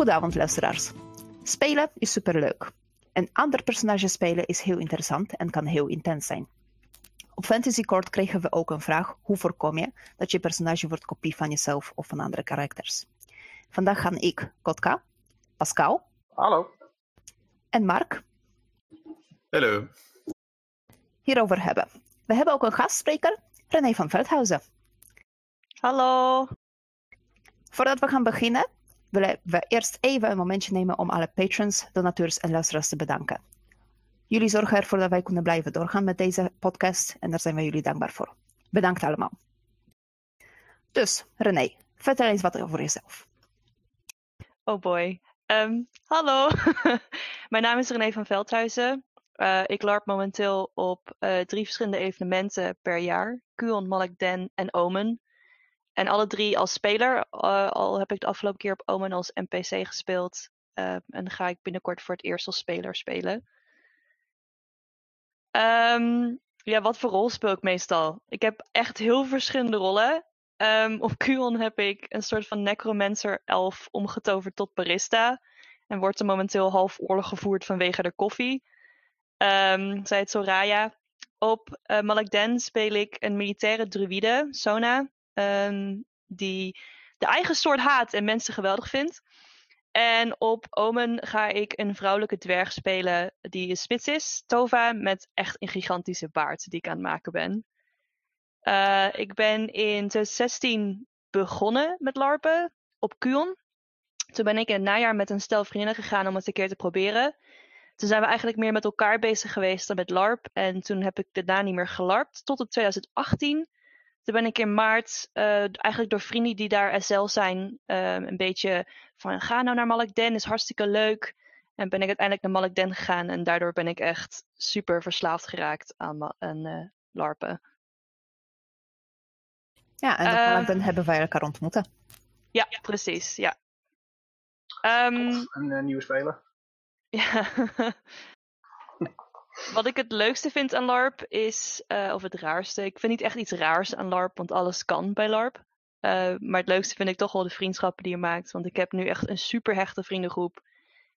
Goedenavond luisteraars. Spelen is superleuk. Een ander personage spelen is heel interessant en kan heel intens zijn. Op Fantasy Court kregen we ook een vraag: hoe voorkom je dat je personage wordt kopie van jezelf of van andere karakters? Vandaag gaan ik, Kotka, Pascal. Hallo. En Mark. Hallo. Hierover hebben. We hebben ook een gastspreker, René van Veldhuizen. Hallo. Voordat we gaan beginnen, willen we eerst even een momentje nemen om alle patrons, donateurs en luisteraars te bedanken. Jullie zorgen ervoor dat wij kunnen blijven doorgaan met deze podcast en daar zijn wij jullie dankbaar voor. Bedankt allemaal. Dus, René, vertel eens wat over jezelf. Oh boy. Um, hallo, mijn naam is René van Veldhuizen. Uh, ik larp momenteel op uh, drie verschillende evenementen per jaar. Kuon, Malekden en Omen. En alle drie als speler. Uh, al heb ik de afgelopen keer op Omen als NPC gespeeld. en ga ik binnenkort voor het eerst als speler spelen. Um, ja, wat voor rol speel ik meestal? Ik heb echt heel verschillende rollen. Um, op Kuon heb ik een soort van necromancer elf omgetoverd tot barista. En wordt er momenteel half oorlog gevoerd vanwege de koffie. Um, zij het Soraya. Op uh, Malakden speel ik een militaire druïde, Sona. Um, die de eigen soort haat en mensen geweldig vindt. En op Omen ga ik een vrouwelijke dwerg spelen die spits is, Tova, met echt een gigantische baard die ik aan het maken ben. Uh, ik ben in 2016 begonnen met LARPen op Kuon. Toen ben ik in het najaar met een stel vriendinnen gegaan om het een keer te proberen. Toen zijn we eigenlijk meer met elkaar bezig geweest dan met LARP. En toen heb ik daarna niet meer gelarpt tot op 2018. Toen ben ik in maart uh, eigenlijk door vrienden die daar SL zijn uh, een beetje van ga nou naar Malekden, is hartstikke leuk. En ben ik uiteindelijk naar Malekden gegaan en daardoor ben ik echt super verslaafd geraakt aan, aan uh, LARPen. Ja, en op uh, Malekden hebben wij elkaar ontmoeten. Ja, precies, ja. Um, een uh, nieuwe speler. Ja. Wat ik het leukste vind aan LARP is, uh, of het raarste, ik vind niet echt iets raars aan LARP, want alles kan bij LARP. Uh, maar het leukste vind ik toch wel de vriendschappen die je maakt. Want ik heb nu echt een super hechte vriendengroep.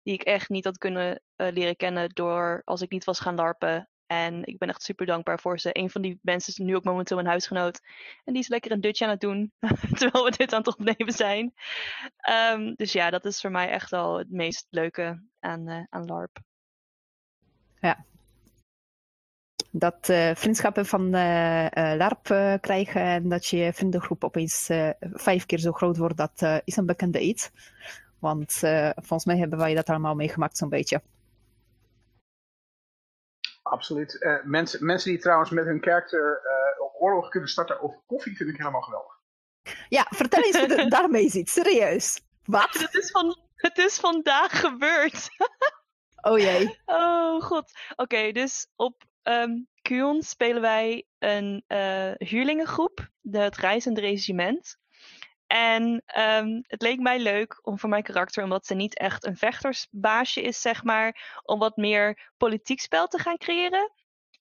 Die ik echt niet had kunnen uh, leren kennen door als ik niet was gaan LARPen. En ik ben echt super dankbaar voor ze. Een van die mensen is nu ook momenteel mijn huisgenoot. En die is lekker een dutje aan het doen. terwijl we dit aan het opnemen zijn. Um, dus ja, dat is voor mij echt wel het meest leuke aan, aan LARP. Ja. Dat uh, vriendschappen van uh, LARP krijgen en dat je vriendengroep opeens vijf keer zo groot wordt, dat is een bekende iets. Want volgens mij hebben wij dat allemaal meegemaakt zo'n beetje. Absoluut. Uh, mensen, mensen die trouwens met hun karakter uh, oorlog kunnen starten over koffie vind ik helemaal geweldig. Ja, vertel eens hoe het daarmee zit. Serieus. Wat? Het is, van, het is vandaag gebeurd. oh jee. Oh god. Oké, okay, dus op um, Kuon spelen wij een uh, huurlingengroep. De, het Reizende Regiment. En um, het leek mij leuk om voor mijn karakter, omdat ze niet echt een vechtersbaasje is, zeg maar, om wat meer politiek spel te gaan creëren.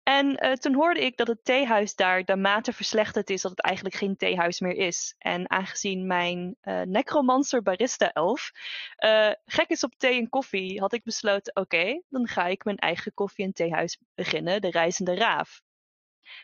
En uh, toen hoorde ik dat het theehuis daar naarmate verslechterd is, dat het eigenlijk geen theehuis meer is. En aangezien mijn uh, necromancer barista elf uh, gek is op thee en koffie, had ik besloten, oké, dan ga ik mijn eigen koffie- en theehuis beginnen, de Reizende Raaf.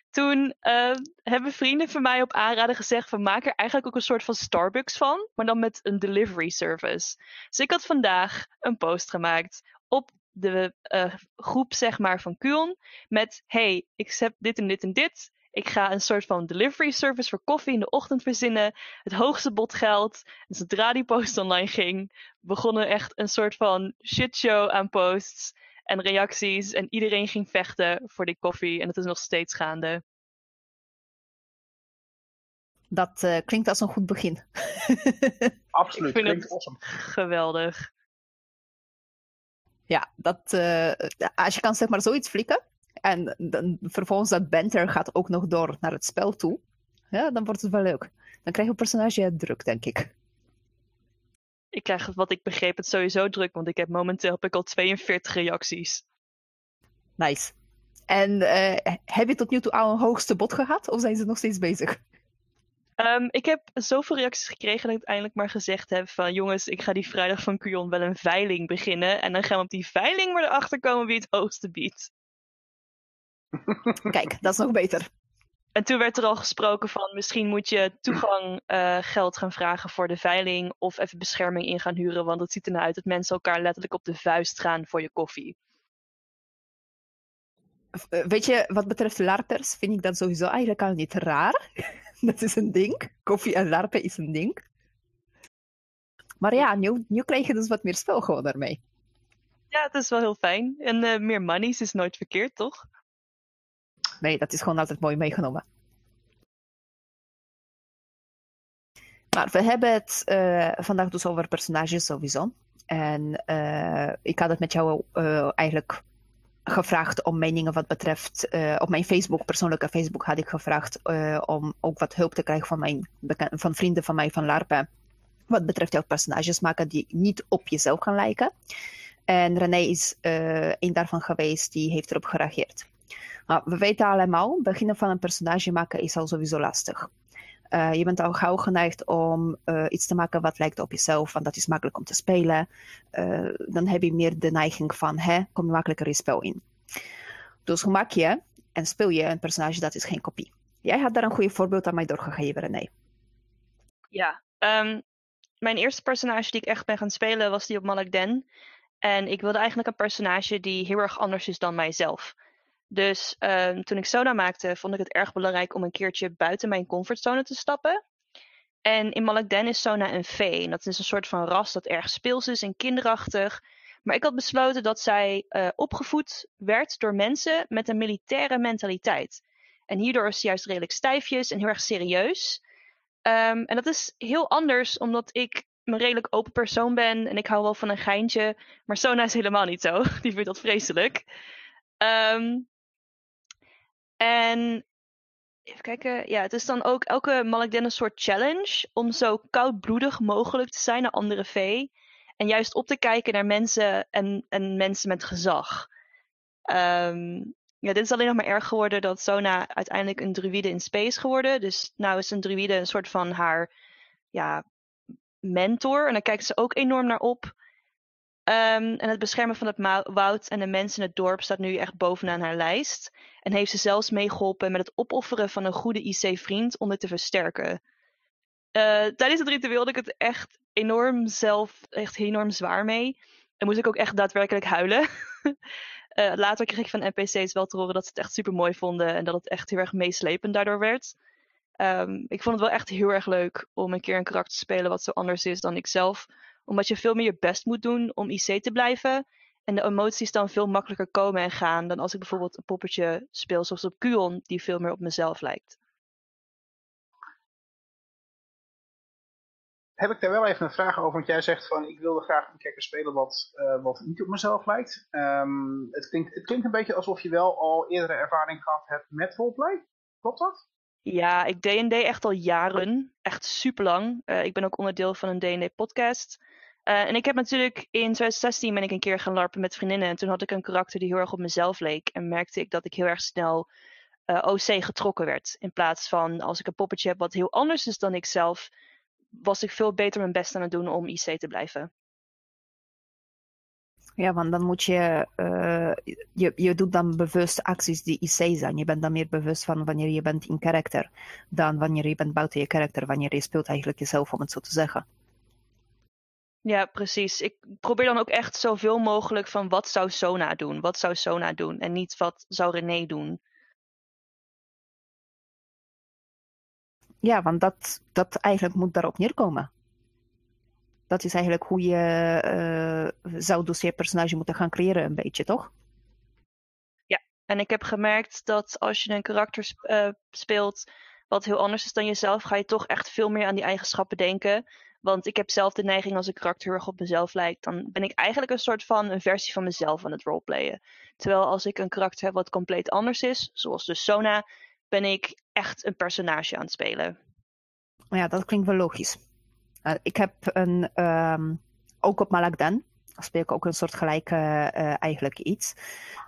Toen uh, hebben vrienden van mij op aanraden gezegd van maak er eigenlijk ook een soort van Starbucks van, maar dan met een delivery service. Dus ik had vandaag een post gemaakt op de uh, groep zeg maar van Kuon met hey, ik heb dit en dit en dit. Ik ga een soort van delivery service voor koffie in de ochtend verzinnen. Het hoogste bod geld. En zodra die post online ging, begonnen echt een soort van shitshow aan posts en reacties. En iedereen ging vechten voor die koffie. En het is nog steeds gaande. Dat uh, klinkt als een goed begin. Absoluut, Ik vind klinkt het awesome. geweldig. Ja, dat, uh, als je kan zeg maar zoiets flikken. En dan, vervolgens dat banter gaat ook nog door naar het spel toe. Ja, dan wordt het wel leuk. Dan krijg je een personage druk, denk ik. Ik krijg wat ik begreep het sowieso druk, want ik heb momenteel heb ik al 42 reacties. Nice. En uh, heb je tot nu toe al een hoogste bod gehad, of zijn ze nog steeds bezig? Ehm, ik heb zoveel reacties gekregen dat ik uiteindelijk maar gezegd heb van jongens, ik ga die vrijdag van Kujon wel een veiling beginnen. En dan gaan we op die veiling maar erachter komen wie het hoogste biedt. Kijk, dat is nog beter. En toen werd er al gesproken van misschien moet je toegang uh, geld gaan vragen voor de veiling of even bescherming in gaan huren, want het ziet ernaar uit dat mensen elkaar letterlijk op de vuist gaan voor je koffie. Eh, weet je, wat betreft larpers vind ik dat sowieso eigenlijk al niet raar. dat is een ding. Koffie en larpen is een ding. Maar ja, nu, nu krijg je dus wat meer spel gewoon daarmee. Ja, het is wel heel fijn. En uh, meer monies is nooit verkeerd, toch? Nee, dat is gewoon altijd mooi meegenomen. Maar we hebben het uh, vandaag dus over personages sowieso. En uh, ik had het met jou eigenlijk gevraagd om meningen wat betreft. op mijn Facebook, persoonlijke Facebook, had ik gevraagd om ook wat hulp te krijgen van, mijn, van vrienden van mij van LARPen. Wat betreft jouw personages maken die niet op jezelf gaan lijken. En René is een daarvan geweest die heeft erop gereageerd. We weten allemaal, beginnen van een personage maken is al sowieso lastig. Uh, je bent al gauw geneigd om uh, iets te maken wat lijkt op jezelf, want dat is makkelijk om te spelen. Uh, dan heb je meer de neiging van, hè, kom je makkelijker in spel in. Dus hoe maak je en speel je een personage dat is geen kopie? Jij had daar een goed voorbeeld aan mij doorgegeven, René. Ja, um, mijn eerste personage die ik echt ben gaan spelen was die op Malak Den. En ik wilde eigenlijk een personage die heel erg anders is dan mijzelf. Dus um, toen ik Sona maakte, vond ik het erg belangrijk om een keertje buiten mijn comfortzone te stappen. En in Malakden is Sona een vee. En dat is een soort van ras dat erg speels is en kinderachtig. Maar ik had besloten dat zij uh, opgevoed werd door mensen met een militaire mentaliteit. En hierdoor is ze juist redelijk stijfjes en heel erg serieus. Um, en dat is heel anders omdat ik een redelijk open persoon ben en ik hou wel van een geintje. Maar Sona is helemaal niet zo. Die vindt dat vreselijk. Um, en even kijken. Ja, het is dan ook elke Malakden een soort challenge om zo koudbloedig mogelijk te zijn naar andere vee. En juist op te kijken naar mensen en, en mensen met gezag. Um, ja, dit is alleen nog maar erg geworden dat Sona uiteindelijk een druïde in space geworden. Dus nou is een druïde een soort van haar ja, mentor. En daar kijkt ze ook enorm naar op. Um, en het beschermen van het woud en de mensen in het dorp staat nu echt bovenaan haar lijst. En heeft ze zelfs meegeholpen met het opofferen van een goede IC-vriend om dit te versterken. Uh, tijdens het ritueel had ik het echt enorm zelf, echt enorm zwaar mee. En moest ik ook echt daadwerkelijk huilen. uh, later kreeg ik van NPC's wel te horen dat ze het echt super mooi vonden en dat het echt heel erg meeslepend daardoor werd. Um, ik vond het wel echt heel erg leuk om een keer een karakter te spelen wat zo anders is dan ik zelf omdat je veel meer je best moet doen om IC te blijven. En de emoties dan veel makkelijker komen en gaan dan als ik bijvoorbeeld een poppetje speel zoals op Kuon, die veel meer op mezelf lijkt. Heb ik daar wel even een vraag over, want jij zegt van ik wilde graag een kijker spelen wat, uh, wat niet op mezelf lijkt. Um, het, klinkt, het klinkt een beetje alsof je wel al eerdere ervaring gehad hebt met roleplay. Klopt dat? Ja, ik D&D echt al jaren. Echt super lang. Uh, ik ben ook onderdeel van een D&D podcast. Uh, en ik heb natuurlijk in 2016 ben ik een keer gaan larpen met vriendinnen. En toen had ik een karakter die heel erg op mezelf leek. En merkte ik dat ik heel erg snel uh, OC getrokken werd. In plaats van als ik een poppetje heb wat heel anders is dan ik zelf, was ik veel beter mijn best aan het doen om IC te blijven. Ja, want dan moet je, uh, je, je doet dan bewust acties die IC zijn. Je bent dan meer bewust van wanneer je bent in karakter, dan wanneer je bent buiten je karakter, wanneer je speelt eigenlijk jezelf, om het zo te zeggen. Ja, precies. Ik probeer dan ook echt zoveel mogelijk van wat zou Sona doen? Wat zou Sona doen? En niet wat zou René doen? Ja, want dat, dat eigenlijk moet daarop neerkomen. Dat is eigenlijk hoe je uh, zou dus je personage moeten gaan creëren een beetje, toch? Ja, en ik heb gemerkt dat als je een karakter sp uh, speelt wat heel anders is dan jezelf, ga je toch echt veel meer aan die eigenschappen denken. Want ik heb zelf de neiging als een karakter erg op mezelf lijkt, dan ben ik eigenlijk een soort van een versie van mezelf aan het roleplayen. Terwijl als ik een karakter heb wat compleet anders is, zoals de Sona, ben ik echt een personage aan het spelen. Ja, dat klinkt wel logisch. Uh, ik heb een, um, ook op Malakdan, speel ik ook een soort gelijke uh, eigenlijk iets.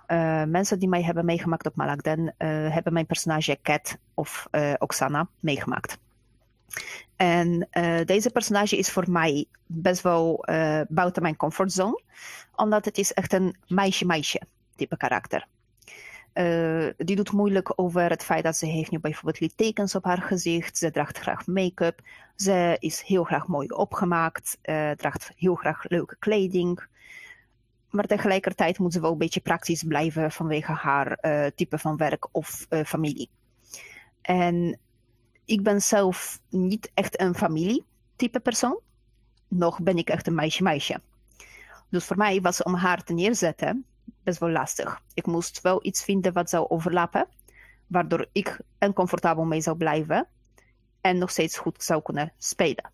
Uh, mensen die mij hebben meegemaakt op Malakdan, hebben mijn personage Cat of Oksana meegemaakt. En uh, deze personage is voor mij best wel uh, buiten mijn comfortzone, omdat het is echt een meisje-meisje type karakter. Uh, die doet moeilijk over het feit dat ze heeft nu bijvoorbeeld littekens op haar gezicht. Ze draagt graag make-up. Ze is heel graag mooi opgemaakt. draagt heel graag leuke kleding. Maar tegelijkertijd moet ze wel een beetje praktisch blijven vanwege haar type van werk of familie. En ik ben zelf niet echt een familietype persoon. Nog ben ik echt een meisje-meisje. Dus voor mij was om haar te neerzetten best wel lastig. Ik moest wel iets vinden wat zou overlappen, waardoor ik en comfortabel mee zou blijven en nog steeds goed zou kunnen spelen.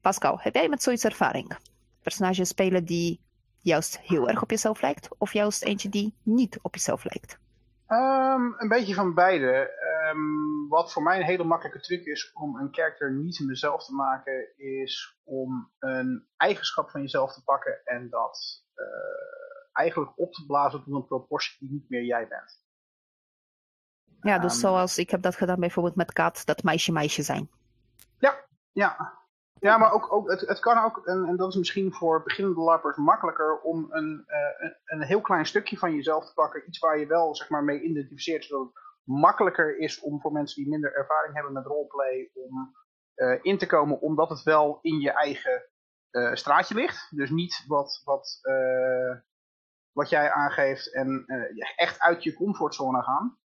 Pascal, heb jij met zoiets ervaring? Personages spelen die juist heel erg op jezelf lijkt, of juist eentje die niet op jezelf lijkt? Um, een beetje van beide. Um, wat voor mij een hele makkelijke truc is om een karakter niet mezelf te maken, is om een eigenschap van jezelf te pakken en dat uh, eigenlijk op te blazen tot een proportie die niet meer jij bent. Ja, dus um, zoals ik heb dat gedaan bijvoorbeeld met Kat, dat meisje-meisje zijn. Ja, ja. Ja, maar ook, ook, het, het kan ook, en, en dat is misschien voor beginnende lappers makkelijker, om een, uh, een, een, heel klein stukje van jezelf te pakken. Iets waar je wel zeg maar, mee identificeert, zodat het makkelijker is om voor mensen die minder ervaring hebben met roleplay, om uh, in te komen, omdat het wel in je eigen uh, straatje ligt. Dus niet wat, wat, wat jij aangeeft en echt uit je comfortzone gaan.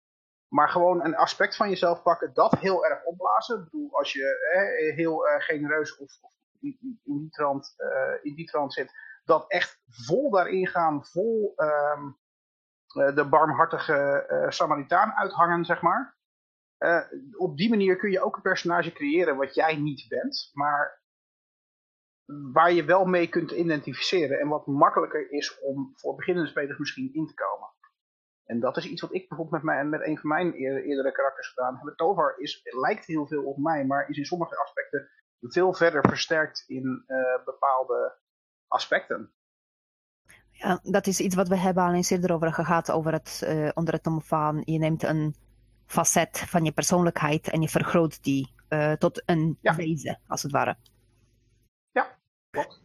Maar gewoon een aspect van jezelf pakken, dat heel erg opblazen. Ik bedoel, als je eh, heel genereus of, of in, die trant, in die trant zit, dat echt vol daarin gaan, vol uh, de barmhartige Samaritaan uithangen, zeg maar. op die manier kun je ook een personage creëren wat jij niet bent, maar waar je wel mee kunt identificeren en wat makkelijker is om voor beginnende spelers misschien in te komen. En dat is iets wat ik bijvoorbeeld met, mij, met een van mijn eerdere karakters gedaan heb. Tovar is, lijkt heel veel op mij, maar is in sommige aspecten veel verder versterkt in bepaalde aspecten. Ja, dat is iets wat we hebben al eens eerder over gehad, over het, uh, onder het noemen van je neemt een facet van je persoonlijkheid en je vergroot die uh, tot een ja. wezen, als het ware. Ja, klopt.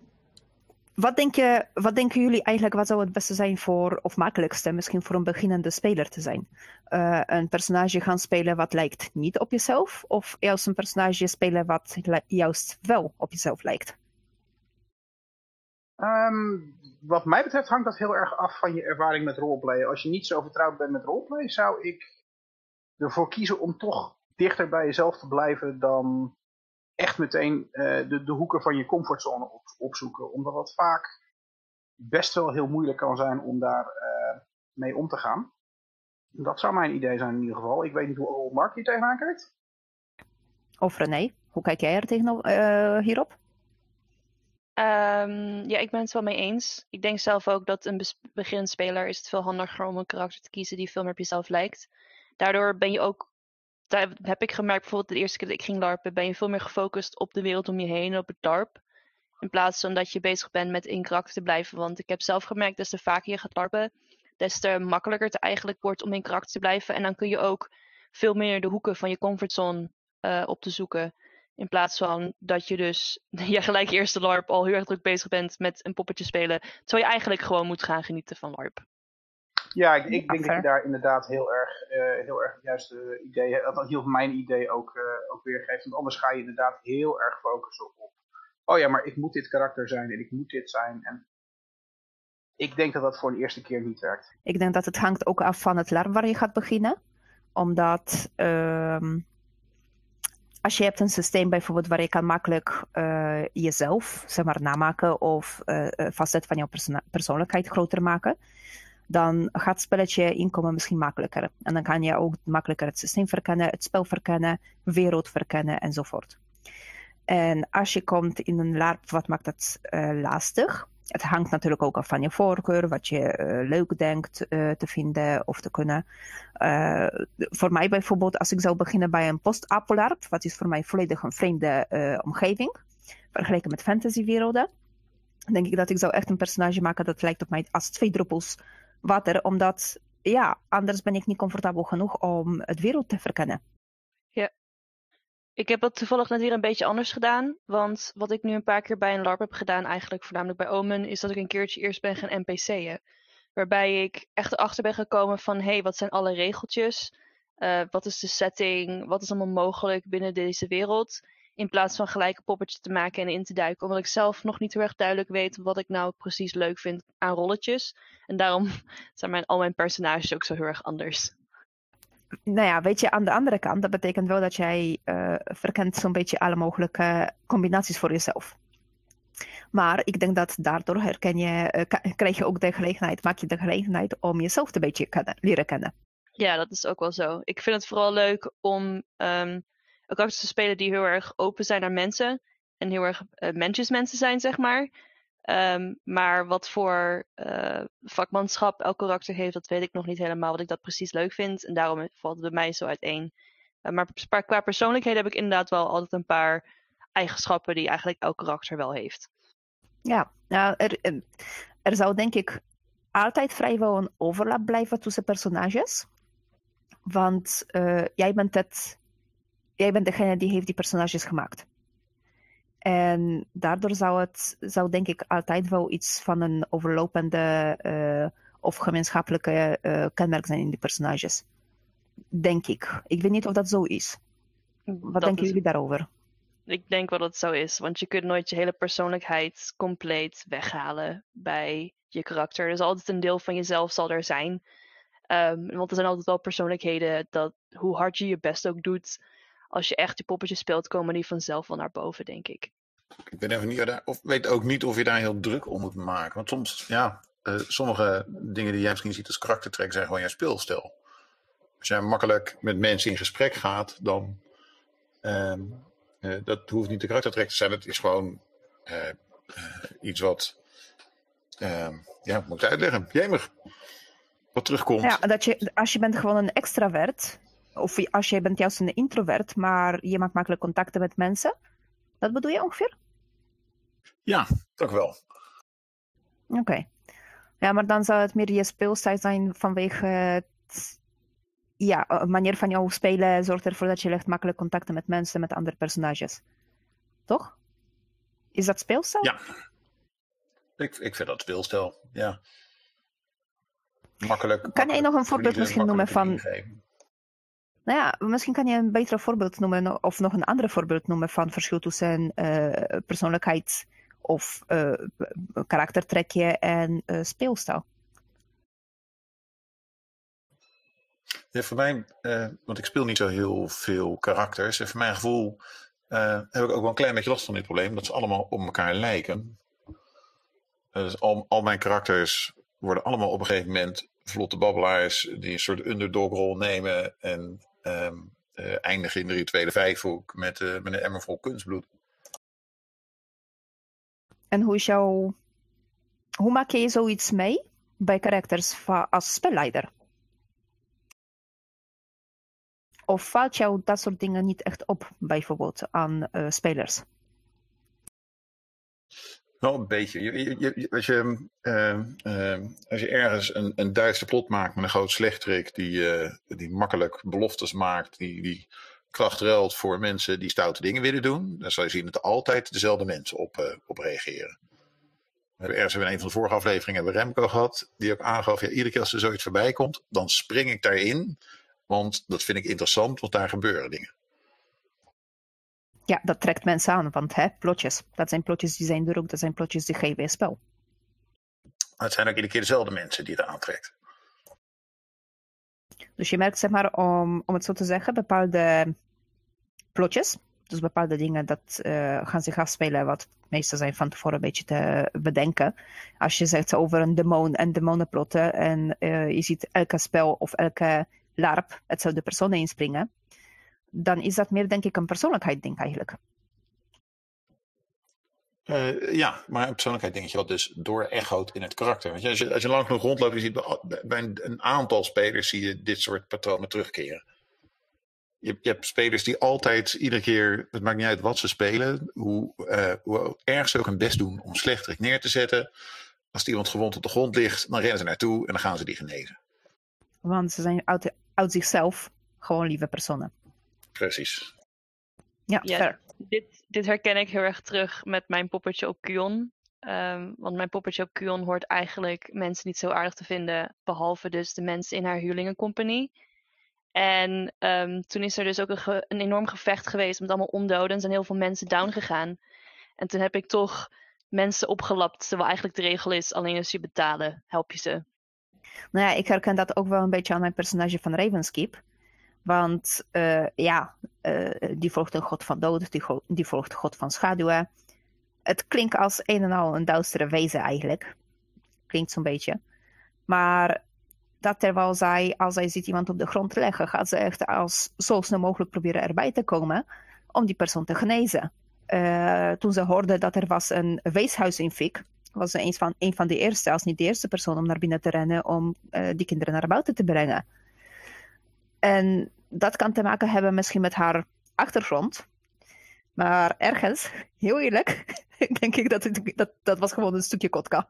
Wat, denk je, wat denken jullie eigenlijk, wat zou het beste zijn voor, of makkelijkste misschien voor een beginnende speler te zijn? Uh, een personage gaan spelen wat lijkt niet op jezelf, of juist een personage spelen wat juist wel op jezelf lijkt? Um, wat mij betreft hangt dat heel erg af van je ervaring met roleplay. Als je niet zo vertrouwd bent met roleplay, zou ik ervoor kiezen om toch dichter bij jezelf te blijven dan echt meteen uh, de, de hoeken van je comfortzone op, opzoeken. Omdat het vaak best wel heel moeilijk kan zijn om daar uh, mee om te gaan. Dat zou mijn idee zijn in ieder geval. Ik weet niet hoe Mark hier tegenaan kijkt. Of René, hoe kijk jij er tegen, uh, hierop? Um, ja, ik ben het wel mee eens. Ik denk zelf ook dat een beginnend speler is het veel handiger om een karakter te kiezen die veel meer op jezelf lijkt. Daardoor ben je ook daar heb ik gemerkt, bijvoorbeeld de eerste keer dat ik ging larpen, ben je veel meer gefocust op de wereld om je heen, op het darp. In plaats van dat je bezig bent met in karakter te blijven. Want ik heb zelf gemerkt, des te vaker je gaat larpen, des te makkelijker het eigenlijk wordt om in karakter te blijven. En dan kun je ook veel meer de hoeken van je comfortzone uh, op te zoeken. In plaats van dat je dus ja, gelijk eerste LARP al heel erg druk bezig bent met een poppetje spelen. Terwijl je eigenlijk gewoon moet gaan genieten van LARP. Ja, ik, ik denk dat je daar inderdaad heel erg, uh, heel erg het juiste idee hebt. Dat heel mijn idee ook, uh, ook weergeeft. Want anders ga je inderdaad heel erg focussen op. Oh ja, maar ik moet dit karakter zijn en ik moet dit zijn. En ik denk dat dat voor de eerste keer niet werkt. Ik denk dat het hangt ook af van het larm waar je gaat beginnen. Omdat uh, als je hebt een systeem bijvoorbeeld waar je kan makkelijk uh, jezelf zeg maar, namaken of uh, facet van jouw perso persoonlijkheid groter maken dan gaat het spelletje inkomen misschien makkelijker. En dan kan je ook makkelijker het systeem verkennen, het spel verkennen, wereld verkennen enzovoort. En als je komt in een LARP, wat maakt dat lastig? Het hangt natuurlijk ook af van je voorkeur, wat je uh, leuk denkt uh, te vinden of te kunnen. voor mij bijvoorbeeld, als ik zou beginnen bij een post-apolarp, wat is voor mij volledig een vreemde omgeving, vergeleken met fantasywerelden, denk ik dat ik zou echt een personage maken dat lijkt op mij als twee druppels water, omdat ja, anders ben ik niet comfortabel genoeg om het wereld te verkennen. Ik heb dat toevallig net weer een beetje anders gedaan. Want wat ik nu een paar keer bij een LARP heb gedaan, eigenlijk voornamelijk bij Omen, is dat ik een keertje eerst ben gaan NPC'en. Waarbij ik echt erachter ben gekomen van, hé, hey, wat zijn alle regeltjes? Uh, wat is de setting? Wat is allemaal mogelijk binnen deze wereld? In plaats van gelijk een poppetje te maken en in te duiken. Omdat ik zelf nog niet heel erg duidelijk weet wat ik nou precies leuk vind aan rolletjes. En daarom zijn mijn, al mijn personages ook zo heel erg anders nou ja, weet je, aan de andere kant, dat betekent wel dat jij uh, verkent zo'n beetje alle mogelijke combinaties voor jezelf. Maar ik denk dat daardoor herken je, uh, krijg je ook de gelegenheid, maak je de gelegenheid om jezelf een beetje leren kennen. Ja, dat is ook wel zo. Ik vind het vooral leuk om um, karakters te spelen die heel erg open zijn naar mensen. En heel erg uh, mensjesmensen zijn, zeg maar. Um, maar wat voor uh, vakmanschap elk karakter heeft, dat weet ik nog niet helemaal wat ik dat precies leuk vind. En daarom valt het bij mij zo uiteen. Uh, maar qua persoonlijkheden heb ik inderdaad wel altijd een paar eigenschappen die eigenlijk elk karakter wel heeft. Ja, nou, er, er zou denk ik altijd vrijwel een overlap blijven tussen personages. Want uh, jij bent het, jij bent degene die heeft die personages gemaakt. En daardoor zou het, zou denk ik altijd wel iets van een overlopende uh, of gemeenschappelijke uh, kenmerk zijn in die personages. Denk ik. Ik weet niet of dat zo is. Wat denken is... jullie daarover? Ik denk wel dat het zo is, want je kunt nooit je hele persoonlijkheid compleet weghalen bij je karakter. Dus altijd een deel van jezelf zal er zijn. Um, want er zijn altijd wel persoonlijkheden dat hoe hard je je best ook doet, als je echt die poppetjes speelt, komen die vanzelf wel naar boven, denk ik. Ik ben even niet, of weet ook niet of je daar heel druk om moet maken. Want soms, ja, uh, sommige dingen die jij misschien ziet als karaktertrek zijn gewoon jouw speelstijl. Als jij makkelijk met mensen in gesprek gaat, dan. Uh, uh, dat hoeft niet de karaktertrek te zijn. Het is gewoon eh, iets wat. Ehm, ja, moet ik uitleggen? Jemig. Wat terugkomt. Ja, dat je, als je bent gewoon een extravert, of als je bent juist een introvert, maar je maakt makkelijk contacten met mensen. Dat bedoel je ongeveer? Ja, toch wel. Oké. Okay. Ja, maar dan zou het meer je speelstijl zijn vanwege het, ja, een manier van jou spelen zorgt ervoor dat je echt makkelijk contacten met mensen, met andere personages. Toch? Is dat speelstijl? Ja. Ik, ik vind dat speelstijl, ja. Makkelijk. Kan jij nog een voorbeeld misschien noemen van. Nou ja, misschien kan je een beter voorbeeld noemen of nog een ander voorbeeld noemen van verschil tussen uh, persoonlijkheid of uh, karaktertrekje en uh, speelstijl. Ja, voor mij, want ik speel niet zo heel veel karakters. En voor mijn gevoel heb ik ook wel een klein beetje last van dit probleem. Dat ze allemaal op elkaar lijken. Dus al, al mijn karakters worden allemaal op een gegeven moment vlotte babbelaars die een soort underdog-rol nemen en um, uh, eindigen in de rituele vijfhoek met, uh, met een emmer vol kunstbloed. En hoe. Hoe maak je zoiets mee bij karakters als spelleider? Of valt jou dat soort dingen niet echt op, bijvoorbeeld aan uh, spelers? Wel een beetje. Je, je, als, je, uh, uh, als je ergens een, een plot maakt met een groot slechterik die, uh, die makkelijk beloftes maakt, die, die kracht ruilt voor mensen die stoute dingen willen doen, dan zal je zien dat er altijd dezelfde mensen op, op reageren. We hebben ergens in een van de vorige afleveringen hebben Remco gehad, die ook aangaf, ja, iedere keer als er zoiets voorbij komt, dan spring ik daarin, want dat vind ik interessant, want daar gebeuren dingen ja, dat trekt mensen aan, want hè, plotjes, dat zijn plotjes die zijn er ook, dat zijn plotjes die geven je spel. Het zijn ook iedere keer dezelfde mensen die het aantrekt. Dus je merkt, zeg maar, om, om het zo te zeggen, bepaalde plotjes, dus bepaalde dingen dat uh, gaan zich afspelen, wat meestal zijn van tevoren een beetje te bedenken. Als je zegt over een demon en demonenplotten en uh, je ziet elke spel of elke larp hetzelfde persoon inspringen, dan is dat meer, denk ik, een persoonlijkheid-ding eigenlijk. Uh, ja, maar een persoonlijkheid denk je wat dus door echoot in het karakter. Want als, je, als je lang genoeg rondloopt, je ziet bij een, een, aantal spelers zie je dit soort patronen terugkeren. Je, je, hebt spelers die altijd, iedere keer, het maakt niet uit wat ze spelen, hoe, uh, hoe erg ze ook hun best doen om slechterik neer te zetten. Als iemand gewond op de grond ligt, dan rennen ze naartoe en dan gaan ze die genezen. Want ze zijn uit, uit zichzelf gewoon lieve personen. Precies. Ja. Dit, dit herken ik heel erg terug met mijn poppetje op Kuon. Ehm, want mijn poppetje op Kuon hoort eigenlijk mensen niet zo aardig te vinden, behalve dus de mensen in haar huurlingencompagnie. En ehm, toen is er dus ook een, ge- een enorm gevecht geweest met allemaal ondoden. En zijn heel veel mensen down gegaan. En toen heb ik toch mensen opgelapt, terwijl eigenlijk de regel is, alleen als je betalen, help je ze. Nou ja, ik herken dat ook wel een beetje aan mijn personage van Ravenskeep. Want eh, ja, eh, die volgt een god van dood, die, die volgt god van schaduwen. Het klinkt als een en al een duistere wezen eigenlijk. Klinkt zo'n beetje. Maar dat terwijl zij, als zij ziet iemand op de grond leggen, gaat ze echt als zo snel mogelijk proberen erbij te komen om die persoon te genezen. Eh, toen ze hoorde dat er was een weeshuis in Fik, was ze een van, een van de eerste, als niet de eerste persoon om naar binnen te rennen om die kinderen naar buiten te brengen. En dat kan te maken hebben misschien met haar achtergrond. Maar ergens, heel eerlijk, denk ik dat, het, dat dat was gewoon een stukje kotka.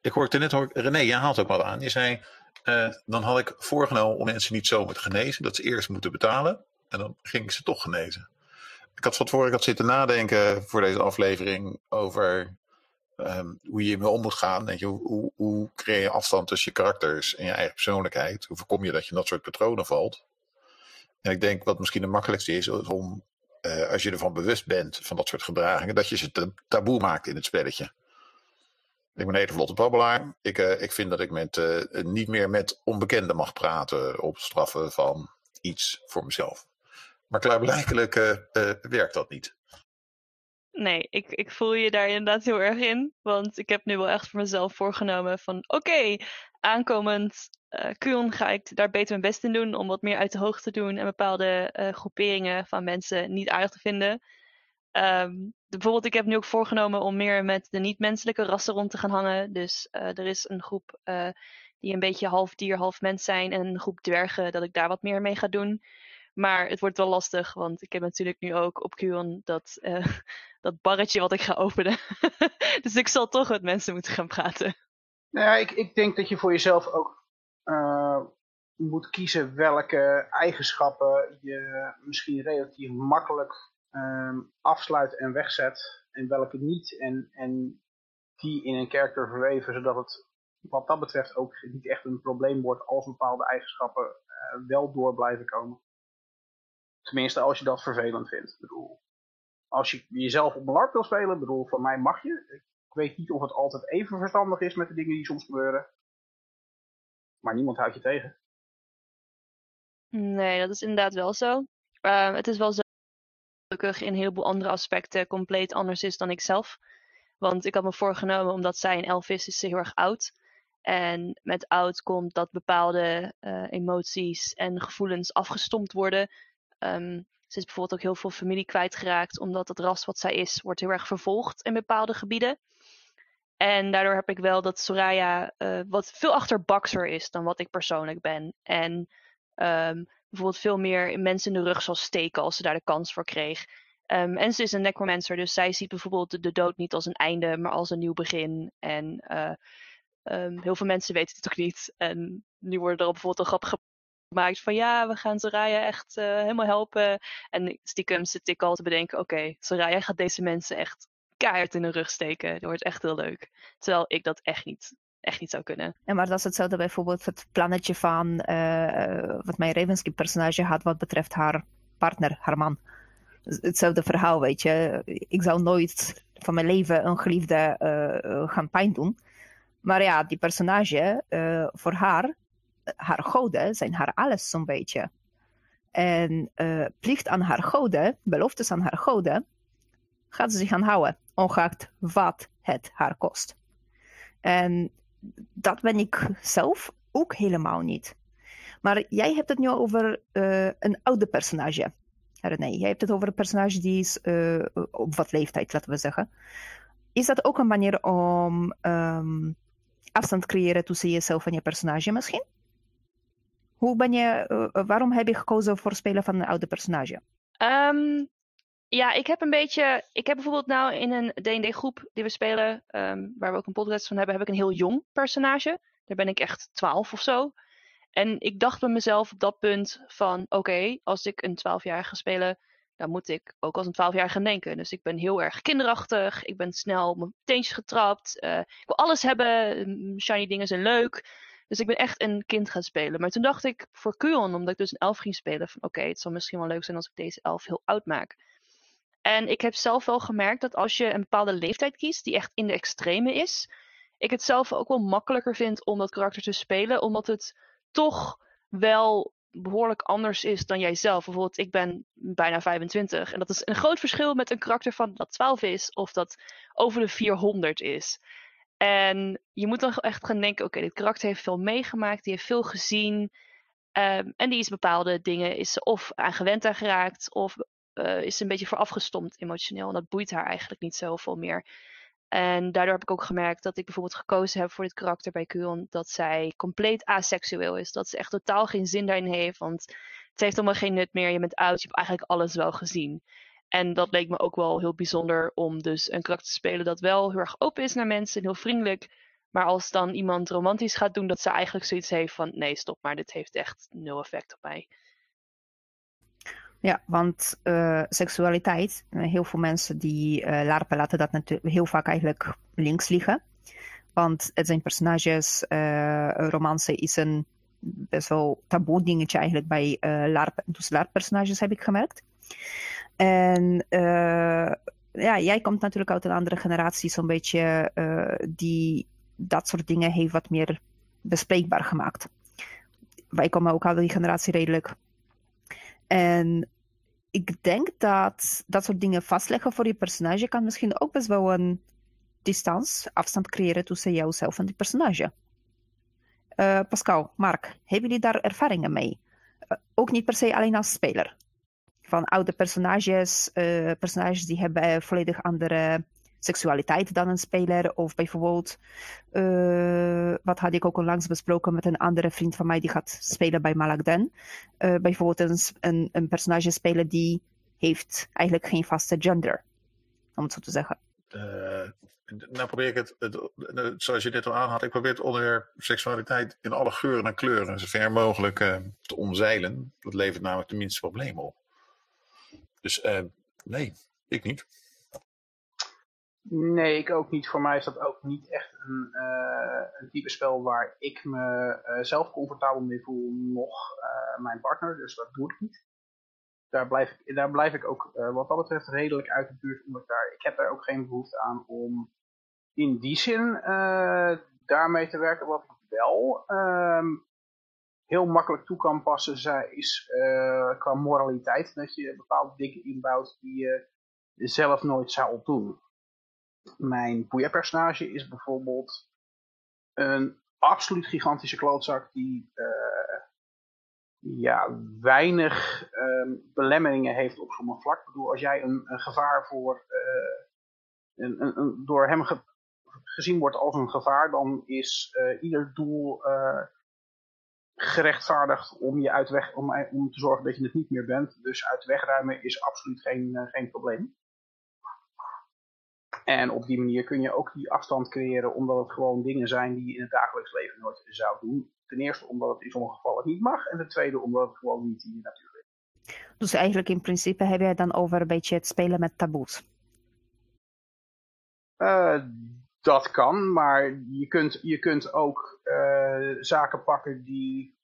Ik hoorde net, hoor, René, jij haalt ook wat aan. Je zei, eh, dan had ik voorgenomen om mensen niet zomaar te genezen, dat ze eerst moeten betalen. En dan ging ik ze toch genezen. Ik had van tevoren ik had zitten nadenken voor deze aflevering over ehm, hoe je hiermee om moet gaan. Weet je, hoe, hoe, creëer je afstand tussen je karakters en je eigen persoonlijkheid? Hoe voorkom je dat je in dat soort patronen valt? En ik denk wat misschien de makkelijkste is, om, eh, als je ervan bewust bent van dat soort gedragingen, dat je ze ta- taboe maakt in het spelletje. Ik ben een vlotte babbelaar. Ik, eh, ik vind dat ik met, eh, niet meer met onbekenden mag praten op straffen van iets voor mezelf. Maar klaarblijkelijk werkt dat niet. Nee, ik, ik voel je daar inderdaad heel erg in. Want ik heb nu wel echt voor mezelf voorgenomen van oké, aankomend Kuon ga ik daar beter mijn best in doen om wat meer uit de hoogte te doen en bepaalde eh, groeperingen van mensen niet aardig te vinden. Ehm, bijvoorbeeld, ik heb nu ook voorgenomen om meer met de niet-menselijke rassen rond te gaan hangen. Dus eh, er is een groep die een beetje half dier, half mens zijn en een groep dwergen, dat ik daar wat meer mee ga doen. Maar het wordt wel lastig, want ik heb natuurlijk nu ook op Kuon dat, eh, dat barretje wat ik ga openen. dus ik zal toch met mensen moeten gaan praten. Nou ja, ik, ik denk dat je voor jezelf ook eh, moet kiezen welke eigenschappen je misschien relatief makkelijk ehm, afsluit en wegzet en welke niet. En, en die in een karakter verweven, zodat het wat dat betreft ook niet echt een probleem wordt als bepaalde eigenschappen eh, wel door blijven komen. Tenminste, als je dat vervelend vindt. Ik bedoel, als je jezelf op een LARP wil spelen, bedoel, voor mij mag je. Ik weet niet of het altijd even verstandig is met de dingen die soms gebeuren. Maar niemand houdt je tegen. Nee, dat is inderdaad wel zo. Ehm, het is wel zo gelukkig in een heleboel andere aspecten compleet anders is dan ik zelf. Want ik had me voorgenomen, omdat zij een elf is, is ze heel erg oud. En met oud komt dat bepaalde eh, emoties en gevoelens afgestompt worden. Ehm, ze is bijvoorbeeld ook heel veel familie kwijtgeraakt, omdat het ras wat zij is, wordt heel erg vervolgd in bepaalde gebieden. En daardoor heb ik wel dat Soraya eh, wat veel achterbakser is dan wat ik persoonlijk ben. En ehm, bijvoorbeeld veel meer mensen in de rug zal steken als ze daar de kans voor kreeg. Ehm, en ze is een necromancer, dus zij ziet bijvoorbeeld de, dood niet als een einde, maar als een nieuw begin. En eh, heel veel mensen weten het ook niet. En nu worden er al bijvoorbeeld een grap gemaakt van ja, we gaan Soraya echt eh, helemaal helpen. En stiekem zit ik al te bedenken, oké, Soraya gaat deze mensen echt keihard in de rug steken. Dat wordt echt heel leuk. Terwijl ik dat echt niet, echt niet zou kunnen. Ja, maar dat is hetzelfde bijvoorbeeld het plannetje van eh, wat mijn Ravenskeep personage had wat betreft haar partner, haar man. Hetzelfde verhaal, weet je. Ik zou nooit van mijn leven een geliefde eh, gaan pijn doen. Maar ja, die personage, voor haar, haar goden zijn haar alles zo'n beetje. En uh, plicht aan haar goden, beloftes aan haar goden, gaat ze zich aan houden, ongeacht wat het haar kost. En dat ben ik zelf ook helemaal niet. Maar jij hebt het nu over uh, een oude personage. René, jij hebt het over een personage die is uh, op wat leeftijd, laten we zeggen. Is dat ook een manier om um, afstand te creëren tussen jezelf en je personage misschien? Hoe ben je, uh, waarom heb je gekozen voor spelen van een oude personage? Um, ja, ik heb een beetje. Ik heb bijvoorbeeld nou in een DD groep die we spelen, um, waar we ook een podcast van hebben, heb ik een heel jong personage. Daar ben ik echt 12 of zo. en ik dacht bij mezelf op dat punt van oké, als ik een 12-jarige ga spelen, dan moet ik ook als een 12-jarige gaan denken. Dus ik ben heel erg kinderachtig, ik ben snel op mijn teentjes getrapt, uh, ik wil alles hebben, shiny dingen zijn leuk. Dus ik ben echt een kind gaan spelen. Maar toen dacht ik voor Kuon, omdat ik dus een elf ging spelen, van oké, het zal misschien wel leuk zijn als ik deze elf heel oud maak. En ik heb zelf wel gemerkt dat als je een bepaalde leeftijd kiest, die echt in de extreme is, ik het zelf ook wel makkelijker vind om dat karakter te spelen, omdat het toch wel behoorlijk anders is dan jijzelf. Bijvoorbeeld, ik ben bijna 25 en dat is een groot verschil met een karakter van dat 12 is of dat over de 400 is. En je moet dan echt gaan denken, oké, dit karakter heeft veel meegemaakt, die heeft veel gezien. Um, en die is bepaalde dingen, is of aan gewend aan geraakt, of uh, is een beetje voor afgestomd emotioneel. En dat boeit haar eigenlijk niet zoveel meer. En daardoor heb ik ook gemerkt dat ik bijvoorbeeld gekozen heb voor dit karakter bij Kuon. Dat zij compleet aseksueel is. Dat ze echt totaal geen zin daarin heeft. Want het heeft allemaal geen nut meer. Je bent oud, je hebt eigenlijk alles wel gezien. En dat leek me ook wel heel bijzonder om dus een karakter te spelen dat wel heel erg open is naar mensen en heel vriendelijk. Maar als dan iemand romantisch gaat doen, dat ze eigenlijk zoiets heeft van nee, stop maar, dit heeft echt nul effect op mij. Ja, want uh, seksualiteit, heel veel mensen die uh, larpen laten dat natuurlijk heel vaak eigenlijk links liggen. Want het zijn personages, uh, romance is een best wel taboe dingetje eigenlijk bij larp, dus larp-personages heb ik gemerkt. En ja, jij komt natuurlijk uit een andere generatie, zo'n beetje, die dat soort dingen heeft wat meer bespreekbaar gemaakt. Wij komen ook uit die generatie redelijk en ik denk dat dat soort dingen vastleggen voor je personage kan misschien ook best wel een distance, afstand creëren tussen jouzelf en die personage. Uh, Pascal, Mark, hebben jullie daar ervaringen mee? Ook niet per se alleen als speler. Van oude personages, uh, personages die hebben volledig andere seksualiteit dan een speler. Of bijvoorbeeld, uh, wat had ik ook onlangs besproken met een andere vriend van mij die gaat spelen bij Malakden. Uh, bijvoorbeeld een, een, een, personage spelen die heeft eigenlijk geen vaste gender, om het zo te zeggen. Nou probeer ik het, het, zoals je net al aanhad, ik probeer het onderwerp seksualiteit in alle geuren en kleuren zo ver mogelijk te omzeilen. Dat levert namelijk de minste problemen op. Dus nee, ik niet. Nee, ik ook niet. Voor mij is dat ook niet echt een, uh, een type spel waar ik me uh, zelf comfortabel mee voel, nog uh, mijn partner. Dus dat doe ik niet. Daar blijf ik, daar blijf ik ook wat dat betreft redelijk uit de buurt. Omdat daar, ik heb daar ook geen behoefte aan om in die zin daarmee te werken. Wat ik wel um, heel makkelijk toe kan passen is qua moraliteit. Dat je bepaalde dingen inbouwt die je zelf nooit zou doen mijn boeia-personage is bijvoorbeeld een absoluut gigantische klootzak die uh, ja, weinig uh, belemmeringen heeft op sommige vlak. Ik bedoel, als jij een, gevaar voor, uh, een, een, door hem ge gezien wordt als een gevaar, dan is ieder doel gerechtvaardigd om je uit weg, om, om te zorgen dat je het niet meer bent. Dus uit wegruimen is absoluut geen, geen probleem. En op die manier kun je ook die afstand creëren, omdat het gewoon dingen zijn die je in het dagelijks leven nooit zou doen. Ten eerste omdat het in sommige gevallen niet mag, en ten tweede omdat het gewoon niet in je natuur is. Dus eigenlijk in principe heb jij dan over een beetje het spelen met taboes? Uh, dat kan, maar je kunt, je kunt ook uh, zaken pakken die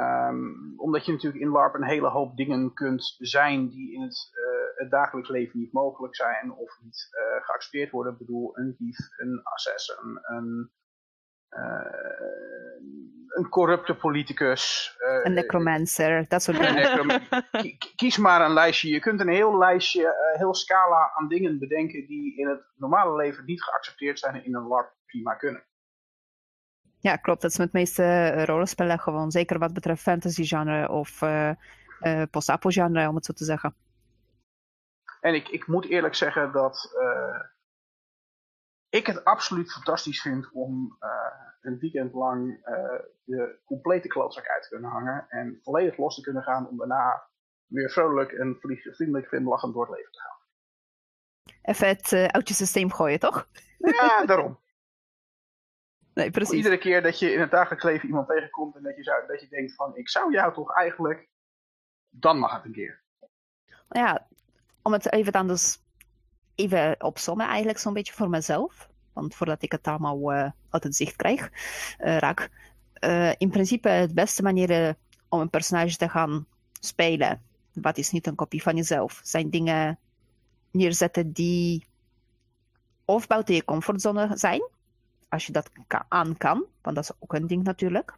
Um, omdat je natuurlijk in LARP een hele hoop dingen kunt zijn die in het, uh, het dagelijks leven niet mogelijk zijn of niet uh, geaccepteerd worden. Ik bedoel, een dief, een assassin, een, een corrupte politicus. een necromancer, dat soort dingen. Kies maar een lijstje. Je kunt een heel lijstje, heel scala aan dingen bedenken die in het normale leven niet geaccepteerd zijn en in een LARP prima kunnen. Ja, klopt. Dat is met de meeste rollenspellen gewoon. Zeker wat betreft fantasy genre of uh, uh, post-apo genre, om het zo te zeggen. En ik, ik moet eerlijk zeggen dat ik het absoluut fantastisch vind om een weekend lang de complete klootzak uit kunnen hangen. En volledig los te kunnen gaan om daarna weer vrolijk en vriendelijk glimlachend door het leven te gaan. Even het uh, uit je systeem gooien, toch? Ja, daarom. Nee, precies. Iedere keer dat je in het dagelijks leven iemand tegenkomt en dat je, zou, dat je denkt van ik zou jou toch eigenlijk, dan mag het een keer. Nou ja, om het even dan dus even opzommen eigenlijk zo'n beetje voor mezelf. Want voordat ik het allemaal uh, uit het zicht krijg, uh, raak. Uh, in principe het beste manier om een personage te gaan spelen, wat is niet een kopie van jezelf, zijn dingen neerzetten die of buiten je comfortzone zijn, als je dat aan kan, want dat is ook een ding natuurlijk.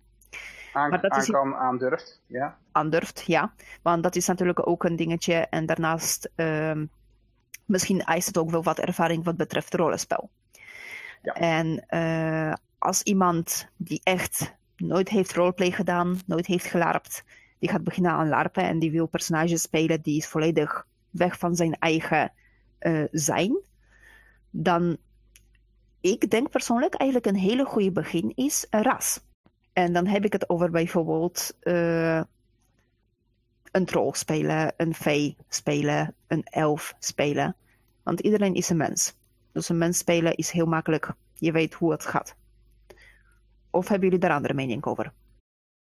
Aan, maar dat aan is, kan, aandurft, ja. Aandurft, ja. Want dat is natuurlijk ook een dingetje. En daarnaast, uh, misschien eist het ook wel wat ervaring wat betreft rollenspel. En uh, als iemand die echt nooit heeft roleplay gedaan, nooit heeft gelarpt, die gaat beginnen aan larpen en die wil personages spelen die is volledig weg van zijn eigen uh, zijn, dan ik denk persoonlijk eigenlijk een hele goede begin is een ras. En dan heb ik het over bijvoorbeeld uh, een troll spelen, een vee spelen, een elf spelen. Want iedereen is een mens. Dus een mens spelen is heel makkelijk. Je weet hoe het gaat. Of hebben jullie daar andere mening over?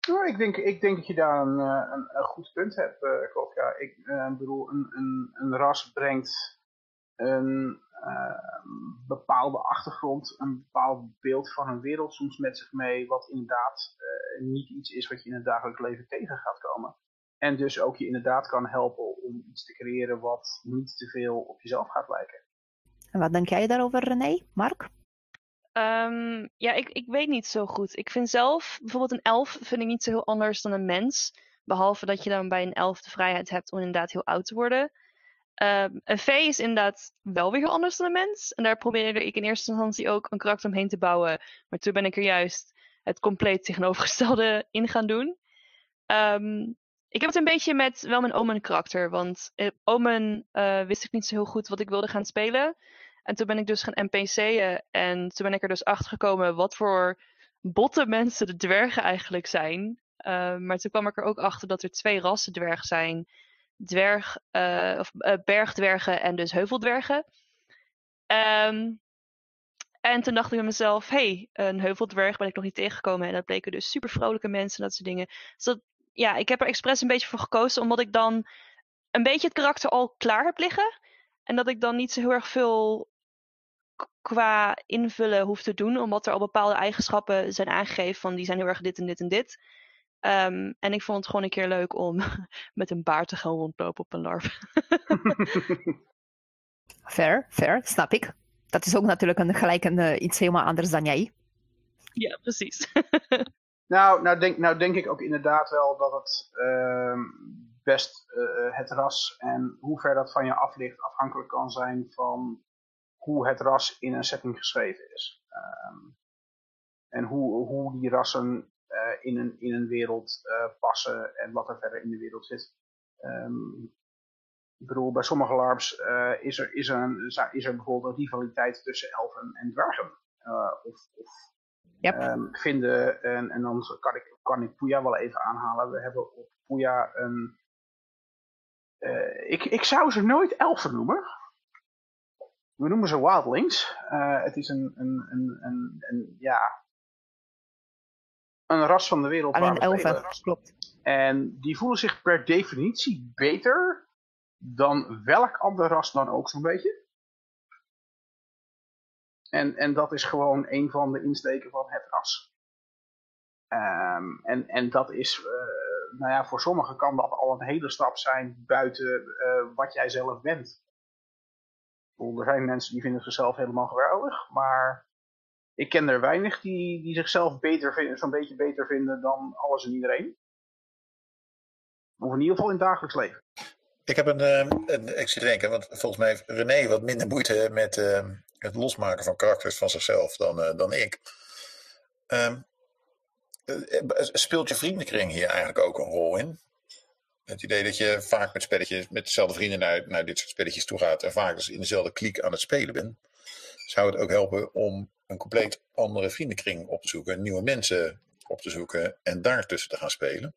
Nou, ik, denk, ik denk dat je daar een, eh, een, goed punt hebt, uh. Ik bedoel, een, een, een ras brengt een bepaalde achtergrond, een bepaald beeld van een wereld soms met zich mee, wat inderdaad niet iets is wat je in het dagelijks leven tegen gaat komen. En dus ook je inderdaad kan helpen om iets te creëren wat niet te veel op jezelf gaat lijken. En wat denk jij daarover, René? Mark? Um, ja, ik, ik weet niet zo goed. Ik vind zelf, bijvoorbeeld een elf vind ik niet zo heel anders dan een mens. Behalve dat je dan bij een elf de vrijheid hebt om inderdaad heel oud te worden. Um, een vee is inderdaad wel weer heel anders dan een mens. En daar probeerde ik in eerste instantie ook een karakter omheen te bouwen. Maar toen ben ik er juist het compleet tegenovergestelde in gaan doen. Um, ik heb het een beetje met wel mijn Omen karakter. Want eh, Omen uh, wist ik niet zo heel goed wat ik wilde gaan spelen. En toen ben ik dus gaan NPC'en. En toen ben ik er dus achter gekomen wat voor botte mensen de dwergen eigenlijk zijn. Uh, maar toen kwam ik er ook achter dat er twee rassen dwergen zijn dwerg, of, bergdwergen en dus heuveldwergen. Um, en toen dacht ik bij mezelf, hey, een heuveldwerg ben ik nog niet tegengekomen. En dat bleken dus super vrolijke mensen en dat soort dingen. Dus dat, ja, ik heb er expres een beetje voor gekozen, omdat ik dan een beetje het karakter al klaar heb liggen. En dat ik dan niet zo heel erg veel qua invullen hoef te doen, omdat er al bepaalde eigenschappen zijn aangegeven van die zijn heel erg dit en dit en dit. Um, en ik vond het gewoon een keer leuk om met een baard te gaan rondlopen op een larp. fair, fair, snap ik. Dat is ook natuurlijk een, gelijk een, uh, iets helemaal anders dan jij. Ja, precies. nou, nou, denk, nou denk ik ook inderdaad wel dat het uh, best uh, het ras en hoe ver dat van je af ligt afhankelijk kan zijn van hoe het ras in een setting geschreven is. Um, en hoe, hoe die rassen uh, in, een, in een wereld uh, passen en wat er verder in de wereld zit. Um, ik bedoel, bij sommige LARPs is, er, is, een, is er bijvoorbeeld een rivaliteit tussen elfen en dwergen. of of yep. um, vinden, en, en dan kan ik, kan ik Puya wel even aanhalen. We hebben op Puya een... ik, ik zou ze nooit elfen noemen. We noemen ze wildlings. het is een, een, een, een, een ja, een ras van de wereld. Alleen elfen, klopt. En die voelen zich per definitie beter dan welk ander ras dan ook zo'n beetje. En, en dat is gewoon een van de insteken van het ras. Um, en, en dat is, uh, nou ja, voor sommigen kan dat al een hele stap zijn buiten uh, wat jij zelf bent. Er zijn mensen die vinden zichzelf helemaal geweldig, maar ik ken er weinig die, die zichzelf beter vinden, zo'n beetje beter vinden dan alles en iedereen. Of in ieder geval in het dagelijks leven. Ik heb een, uh, een ik zit denken, want volgens mij heeft René wat minder moeite met het losmaken van karakters van zichzelf dan, uh, dan ik. Um, speelt je vriendenkring hier eigenlijk ook een rol in? Het idee dat je vaak met spelletjes, met dezelfde vrienden naar, naar dit soort spelletjes toe gaat en vaak dus in dezelfde kliek aan het spelen bent. Zou het ook helpen om een compleet andere vriendenkring op te zoeken, nieuwe mensen op te zoeken en daartussen te gaan spelen?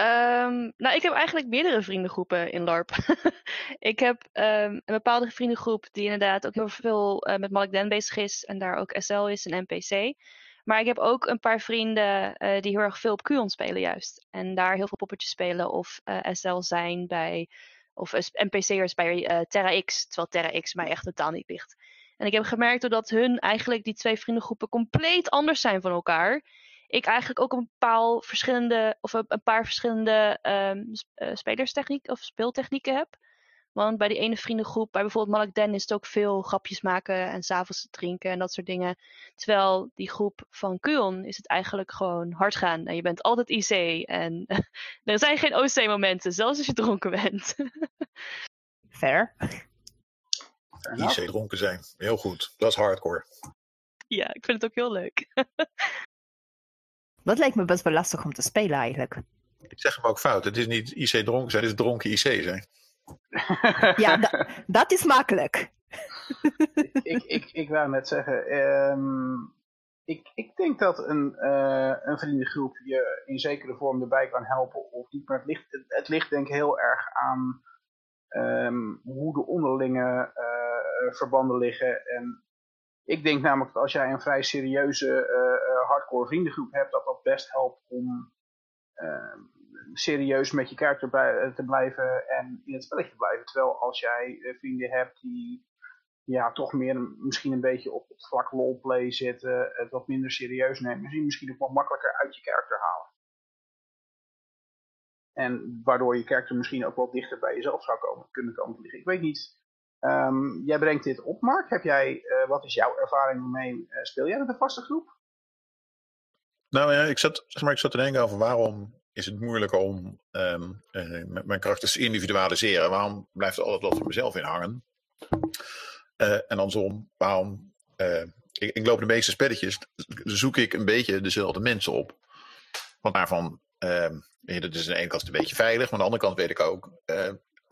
Um, nou, ik heb eigenlijk meerdere vriendengroepen in LARP. ik heb um, een bepaalde vriendengroep die inderdaad ook heel veel uh, met Malik Den bezig is en daar ook SL is en NPC. Maar ik heb ook een paar vrienden eh, die heel erg veel op Qon spelen juist. En daar heel veel poppetjes spelen of uh, SL zijn bij, of NPC'ers bij Terra X. Terwijl Terra X mij echt totaal niet ligt. En ik heb gemerkt doordat hun eigenlijk die twee vriendengroepen compleet anders zijn van elkaar. Ik eigenlijk ook een paar verschillende, of een paar verschillende um, spelerstechniek of speeltechnieken heb. Want bij die ene vriendengroep, bij bijvoorbeeld Malak Den, is het ook veel grapjes maken en s'avonds drinken en dat soort dingen. Terwijl die groep van Kuon is het eigenlijk gewoon hard gaan. En je bent altijd IC en er zijn geen OC-momenten, zelfs als je dronken bent. Fair. IC dronken zijn, heel goed. Dat is hardcore. Ja, ik vind het ook heel leuk. dat lijkt me best wel lastig om te spelen eigenlijk. Ik zeg hem ook fout. Het is niet IC dronken zijn, het is dronken IC zijn. ja, da dat is makkelijk. ik, ik, ik wou net zeggen, um, ik, ik denk dat een, uh, een vriendengroep je in zekere vorm erbij kan helpen of niet. Maar het ligt, het, het ligt denk ik heel erg aan um, hoe de onderlinge uh, verbanden liggen. En ik denk namelijk dat als jij een vrij serieuze uh, hardcore vriendengroep hebt, dat dat best helpt om ehm, serieus met je karakter eh, te blijven en in het spelletje te blijven. Terwijl als jij eh, vrienden hebt die ja, toch meer misschien een beetje op het vlak roleplay zitten, het wat minder serieus nemen, misschien, misschien ook wat makkelijker uit je karakter halen. En waardoor je karakter misschien ook wel dichter bij jezelf zou komen, kunnen komen liggen. Ik weet niet. Um, jij brengt dit op, Mark. Heb jij, uh, wat is jouw ervaring ermee? Uh, speel jij met een vaste groep? Nou ja, ik zat, zeg maar, ik zat te denken over waarom is het moeilijk om um, uh, mijn karakters te individualiseren. Waarom blijft er altijd wat van mezelf in hangen? En andersom, waarom... Ik, ik, loop de meeste spelletjes, zoek ik een beetje dezelfde mensen op. Want daarvan, ehm, dat is aan de ene kant een beetje veilig, maar aan de andere kant weet ik ook,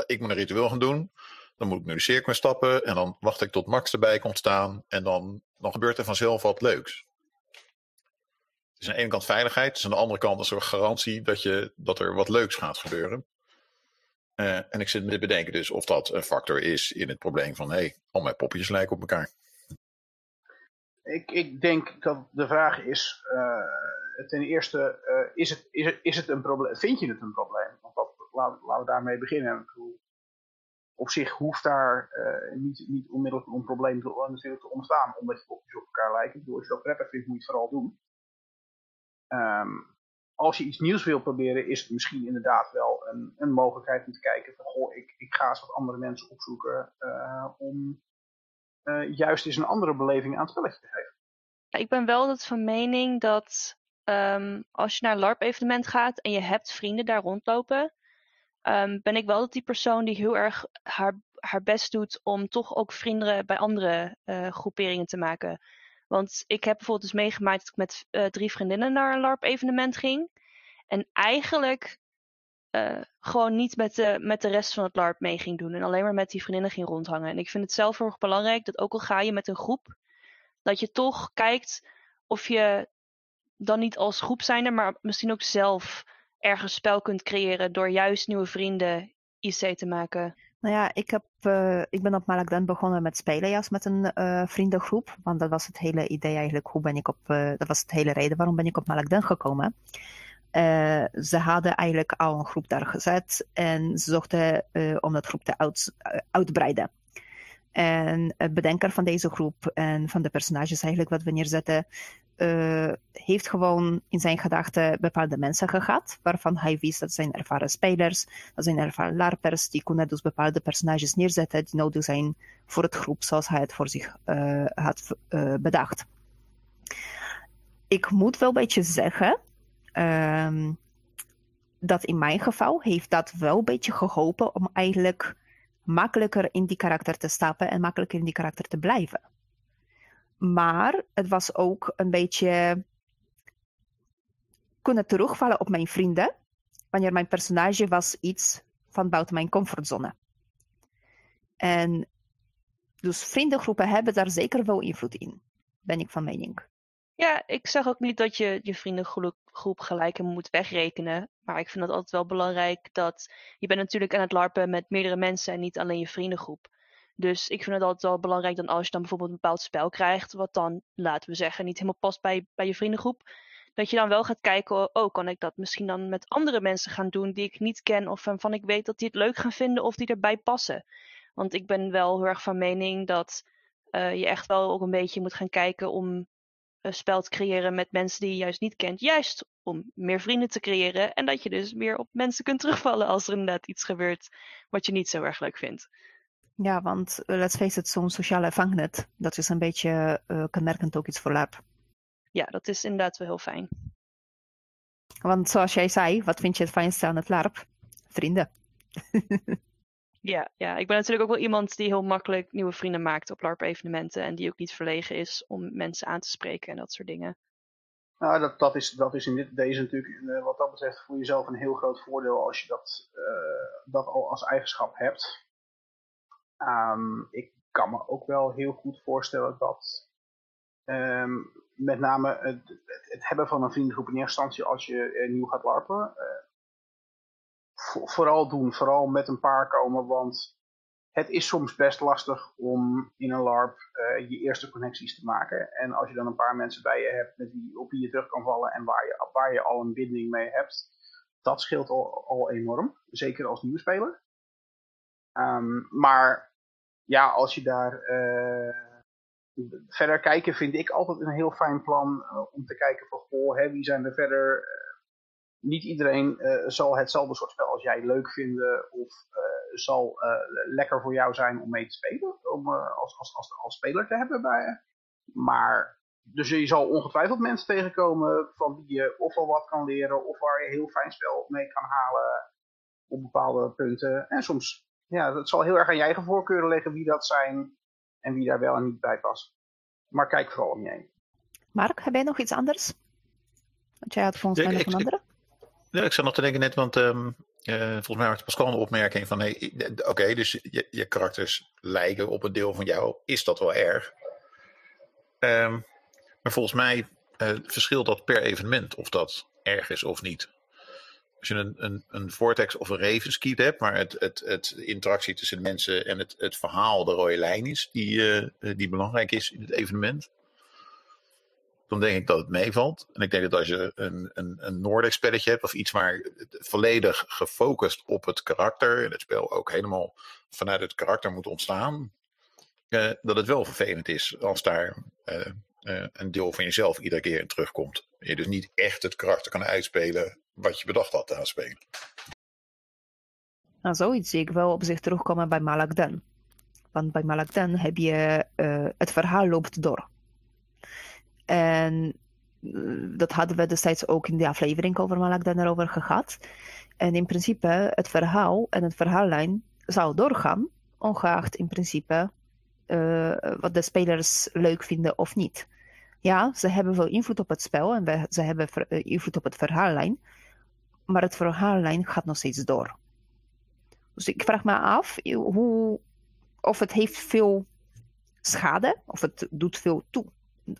ik moet een ritueel gaan doen. Dan moet ik nu de cirkel stappen en dan wacht ik tot Max erbij komt staan. En dan, dan gebeurt er vanzelf wat leuks is aan de ene kant veiligheid, dus aan de andere kant een soort garantie dat, je, dat er wat leuks gaat gebeuren. Uh, en ik zit me te bedenken dus of dat een factor is in het probleem van hé, hey, al mijn popjes lijken op elkaar. Ik, ik denk dat de vraag is, uh, ten eerste, uh, is, het, is, het, is het een probleem, vind je het een probleem? Want dat, laten we daarmee beginnen. Op zich hoeft daar niet, niet onmiddellijk een probleem te, natuurlijk te ontstaan, omdat je popjes op elkaar. Ik bedoel, als je dat prettig vindt, moet je het vooral doen. Um, als je iets nieuws wil proberen, is het misschien inderdaad wel een, een mogelijkheid om te kijken van, goh, ik, ik ga eens wat andere mensen opzoeken uh, om juist eens een andere beleving aan het spelletje te geven. Ja, ik ben wel dat van mening dat um, als je naar een LARP-evenement gaat en je hebt vrienden daar rondlopen, um, ben ik wel die persoon die heel erg haar, haar best doet om toch ook vrienden bij andere uh, groeperingen te maken. Want ik heb bijvoorbeeld dus meegemaakt dat ik met uh, drie vriendinnen naar een LARP-evenement ging. En eigenlijk uh, gewoon niet met de, met de rest van het LARP mee ging doen. En alleen maar met die vriendinnen ging rondhangen. En ik vind het zelf heel erg belangrijk dat ook al ga je met een groep, dat je toch kijkt of je dan niet als groep zijnde, maar misschien ook zelf ergens spel kunt creëren door juist nieuwe vrienden IC te maken. Nou ja, ik, heb, uh, ik ben op Malakden begonnen met spelen juist met een uh, vriendengroep. Want dat was het hele idee eigenlijk. Hoe ben ik op, uh, dat was het hele reden waarom ben ik op Malakden gekomen. ze hadden eigenlijk al een groep daar gezet. En ze zochten om dat groep te uit, uitbreiden. En het bedenker van deze groep en van de personages eigenlijk wat we neerzetten, uh, heeft gewoon in zijn gedachten bepaalde mensen gehad, waarvan hij wist dat zijn ervaren spelers, dat zijn ervaren larpers, die kunnen dus bepaalde personages neerzetten die nodig zijn voor het groep zoals hij het voor zich uh, had uh, bedacht. Ik moet wel een beetje zeggen, um, dat in mijn geval heeft dat wel een beetje geholpen om eigenlijk makkelijker in die karakter te stappen en makkelijker in die karakter te blijven. Maar het was ook een beetje kunnen terugvallen op mijn vrienden, wanneer mijn personage was iets van buiten mijn comfortzone. En dus vriendengroepen hebben daar zeker wel invloed in, ben ik van mening. Ja, ik zeg ook niet dat je je vriendengroep gelijk moet wegrekenen. Maar ik vind het altijd wel belangrijk dat je bent natuurlijk aan het larpen met meerdere mensen en niet alleen je vriendengroep. Dus ik vind het altijd wel belangrijk dan als je dan bijvoorbeeld een bepaald spel krijgt, wat dan, laten we zeggen, niet helemaal past bij, bij je vriendengroep, dat je dan wel gaat kijken, oh, kan ik dat misschien dan met andere mensen gaan doen die ik niet ken of waarvan ik weet dat die het leuk gaan vinden of die erbij passen. Want ik ben wel heel erg van mening dat uh, je echt wel ook een beetje moet gaan kijken om een spel te creëren met mensen die je juist niet kent. Juist om meer vrienden te creëren. En dat je dus meer op mensen kunt terugvallen als er inderdaad iets gebeurt wat je niet zo erg leuk vindt. Ja, want uh, let's face it, zo'n sociale vangnet, dat is een beetje uh, kenmerkend ook iets voor lab. Ja, dat is inderdaad wel heel fijn. Want zoals jij zei, wat vind je het fijnste aan het LARP? Vrienden. Ja, ja, ik ben natuurlijk ook wel iemand die heel makkelijk nieuwe vrienden maakt op LARP-evenementen. En die ook niet verlegen is om mensen aan te spreken en dat soort dingen. Nou, dat, dat, is, dat is in dit, deze natuurlijk uh, wat dat betreft voor jezelf een heel groot voordeel als je dat, uh, dat al als eigenschap hebt. Um, ik kan me ook wel heel goed voorstellen dat um, met name het, het, hebben van een vriendengroep in eerste instantie als je uh, nieuw gaat larpen, vooral doen. Vooral met een paar komen, want het is soms best lastig om in een LARP uh, je eerste connecties te maken. En als je dan een paar mensen bij je hebt met wie, op wie je terug kan vallen en waar je, waar je al een binding mee hebt, dat scheelt al, enorm. Zeker als nieuwe speler. Um, maar ja, als je daar uh, verder kijken, vind ik altijd een heel fijn plan uh, om te kijken van, goh, hè, wie zijn er verder niet iedereen uh, zal hetzelfde soort spel als jij leuk vinden of uh, zal uh, lekker voor jou zijn om mee te spelen, om als, als, als, als speler te hebben bij je. Maar dus je zal ongetwijfeld mensen tegenkomen van wie je of al wat kan leren of waar je heel fijn spel mee kan halen op bepaalde punten. En soms, ja, het zal heel erg aan je eigen voorkeuren liggen wie dat zijn en wie daar wel en niet bij past. Maar kijk vooral om je heen. Mark, heb jij nog iets anders? Want jij had volgens mij nog een andere. Ja, ik zat nog te denken net, want um, uh, volgens mij had Pascal een opmerking van, hey, oké, dus je, je, karakters lijken op een deel van jou. Is dat wel erg? Um, maar volgens mij uh, verschilt dat per evenement of dat erg is of niet. Als je een, een, een vortex of een ravenskeet hebt, maar het, het, het interactie tussen de mensen en het, het verhaal de rode lijn is, die, uh, die belangrijk is in het evenement dan denk ik dat het meevalt. En ik denk dat als je een, een, een Nordic spelletje hebt, of iets waar volledig gefocust op het karakter, en het spel ook helemaal vanuit het karakter moet ontstaan, uh, dat het wel vervelend is als daar uh, uh, een deel van jezelf iedere keer in terugkomt. Je dus niet echt het karakter kan uitspelen wat je bedacht had te gaan spelen. Nou, zoiets zie ik wel op zich terugkomen bij Malakden. Want bij Malakden heb je het verhaal loopt door. En eh, dat hadden we destijds ook in de aflevering over Malak erover gehad. En in principe, het verhaal en het verhaallijn zou doorgaan, ongeacht in principe uh, wat de spelers leuk vinden of niet. Ja, ze hebben wel invloed op het spel en ze hebben eh, invloed op het verhaallijn, maar het verhaallijn gaat nog steeds door. Dus ik vraag me af hoe, of het heeft veel schade, of het doet veel toe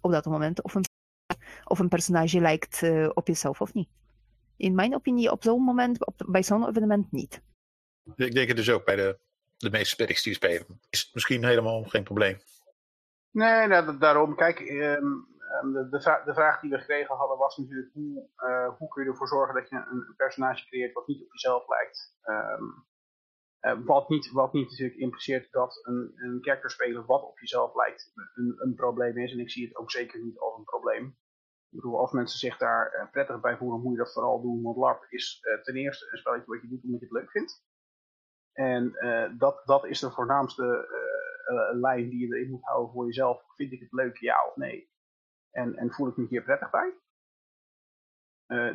op dat moment of een, of een personage lijkt uh, op jezelf of niet. In mijn opinie, op zo'n moment, op, bij zo'n evenement niet. Ik denk het dus ook bij de, de meeste spellers die spelen. Is het misschien helemaal geen probleem. Nee, nou, daarom. Kijk, um, de, de, vraag, de, vraag die we gekregen hadden was natuurlijk hoe, uh, hoe kun je ervoor zorgen dat je een, een, personage creëert wat niet op jezelf lijkt. Um, wat, niet, wat niet natuurlijk impliceert dat een, een karakterspeler wat op jezelf lijkt een, een probleem is. En ik zie het ook zeker niet als een probleem. Ik bedoel, als mensen zich daar uh, prettig bij voelen, moet je dat vooral doen. Want LARP is uh, ten eerste een spelletje wat je doet omdat je het leuk vindt. En dat, dat is de voornaamste lijn die je erin moet houden voor jezelf. Vind ik het leuk, ja of nee? En, en voel ik me hier prettig bij?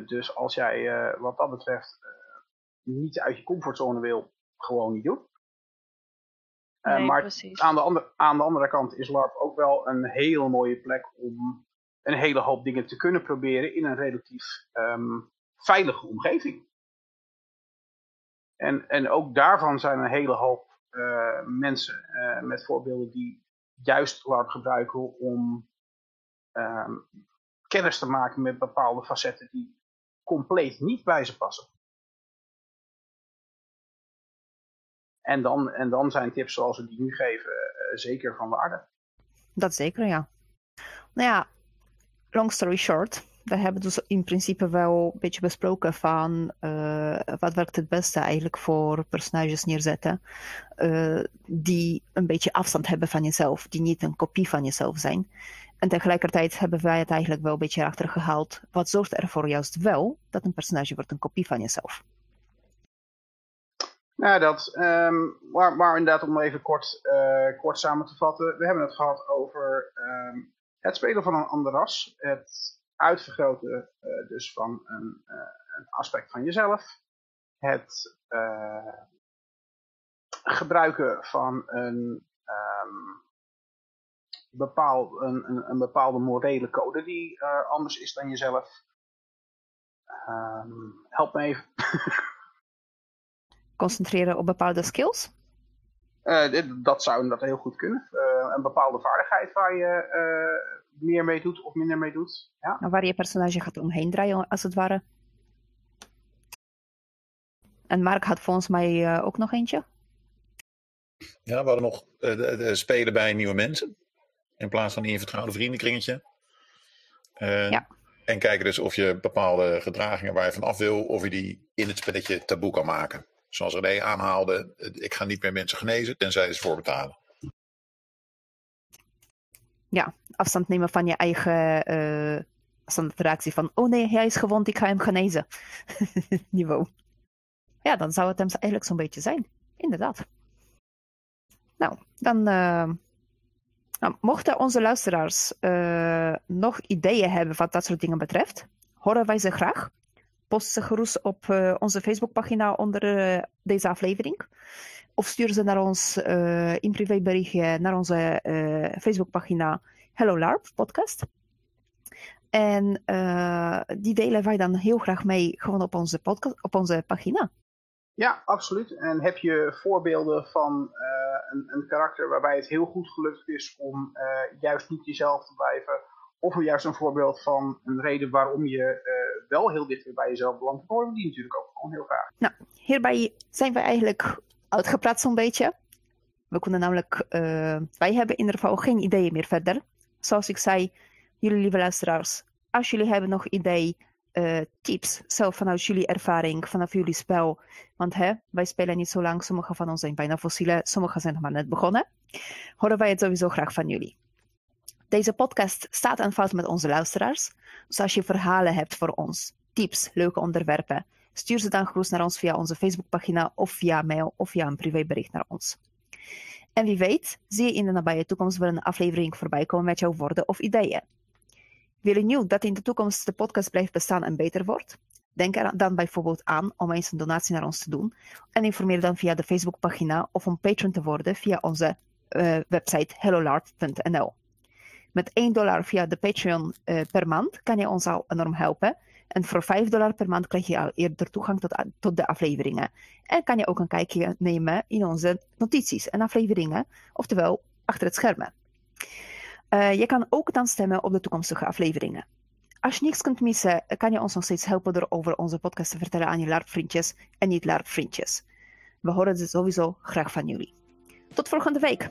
dus als jij wat dat betreft niet uit je comfortzone wil, gewoon niet doen. Uh, nee, maar aan de, andere, aan de andere kant is LARP ook wel een hele mooie plek om een hele hoop dingen te kunnen proberen in een relatief um, veilige omgeving. En, en ook daarvan zijn een hele hoop uh, mensen uh, met voorbeelden die juist LARP gebruiken om um, kennis te maken met bepaalde facetten die compleet niet bij ze passen. En dan, en dan zijn tips zoals we die nu geven zeker van waarde. Dat zeker, ja. Nou ja, long story short. We hebben dus in principe wel een beetje besproken van uh, wat werkt het beste eigenlijk voor personages neerzetten uh, die een beetje afstand hebben van jezelf, die niet een kopie van jezelf zijn. En tegelijkertijd hebben wij het eigenlijk wel een beetje achtergehaald. Wat zorgt er voor juist wel dat een personage wordt een kopie van jezelf? Nou, dat, um, maar, maar, inderdaad om even kort, uh, kort samen te vatten. We hebben het gehad over um, het spelen van een ander ras. Het uitvergroten uh, dus van een, uh, een, aspect van jezelf. Het gebruiken van een, um, bepaal, een, een, een, bepaalde morele code die anders is dan jezelf. help me even. concentreren op bepaalde skills? Uh, dat zou inderdaad heel goed kunnen. Uh, een bepaalde vaardigheid waar je uh, meer mee doet of minder mee doet. Ja. Nou, waar je personage gaat omheen draaien, als het ware. En Mark had volgens mij ook nog eentje. Ja, we hadden nog de, de spelen bij nieuwe mensen. In plaats van in je vertrouwde vriendenkringetje. ja. En kijken dus of je bepaalde gedragingen waar je van af wil, of je die in het spelletje taboe kan maken zoals René aanhaalde, ik ga niet meer mensen genezen tenzij ze voor betalen. Ja, afstand nemen van je eigen uh, reactie van, oh nee, hij is gewond, ik ga hem genezen. Niveau. Ja, dan zou het hem eigenlijk zo'n beetje zijn. Inderdaad. Nou, dan uh, nou, mochten onze luisteraars uh, nog ideeën hebben wat dat soort dingen betreft, horen wij ze graag post gerust op uh, onze Facebookpagina onder uh, deze aflevering. Of stuur ze naar ons uh, in privéberichtje naar onze Facebookpagina Hello LARP podcast. En die delen wij dan heel graag mee gewoon op onze, podcast, op onze pagina. Ja, absoluut. En heb je voorbeelden van een, een, karakter waarbij het heel goed gelukt is om juist niet jezelf te blijven of juist een voorbeeld van een reden waarom je uh, wel heel dicht bij jezelf belandt, horen we die natuurlijk ook gewoon heel graag. Nou, hierbij zijn we eigenlijk uitgepraat zo'n beetje. We kunnen namelijk, uh, wij hebben in ieder geval geen ideeën meer verder. Zoals ik zei, jullie lieve luisteraars, als jullie hebben nog idee, uh, tips, zelf vanuit jullie ervaring, vanaf jullie spel. Want hè, wij spelen niet zo lang, sommige van ons zijn bijna fossielen, sommige zijn nog maar net begonnen. Horen wij het sowieso graag van jullie. Deze podcast staat en valt met onze luisteraars. Dus als je verhalen hebt voor ons, tips, leuke onderwerpen, stuur ze dan gerust naar ons via onze Facebookpagina of via mail of via een privébericht naar ons. En wie weet, zie je in de nabije toekomst wel een aflevering voorbij komen met jouw woorden of ideeën. Wil je nu dat in de toekomst de podcast blijft bestaan en beter wordt? Denk er dan bijvoorbeeld aan om eens een donatie naar ons te doen en informeer dan via de Facebookpagina of om patron te worden via onze uh, website hellolarp.nl. Met 1 dollar via de Patreon uh, per maand kan je ons al enorm helpen. En voor 5 dollar per maand krijg je al eerder toegang tot, tot de afleveringen. En kan je ook een kijkje nemen in onze notities en afleveringen, oftewel achter het schermen. Uh, je kan ook dan stemmen op de toekomstige afleveringen. Als je niks kunt missen, kan je ons nog steeds helpen door over onze podcast te vertellen aan je LARP-vriendjes en niet-LARP-vriendjes. We horen dus sowieso graag van jullie. Tot volgende week!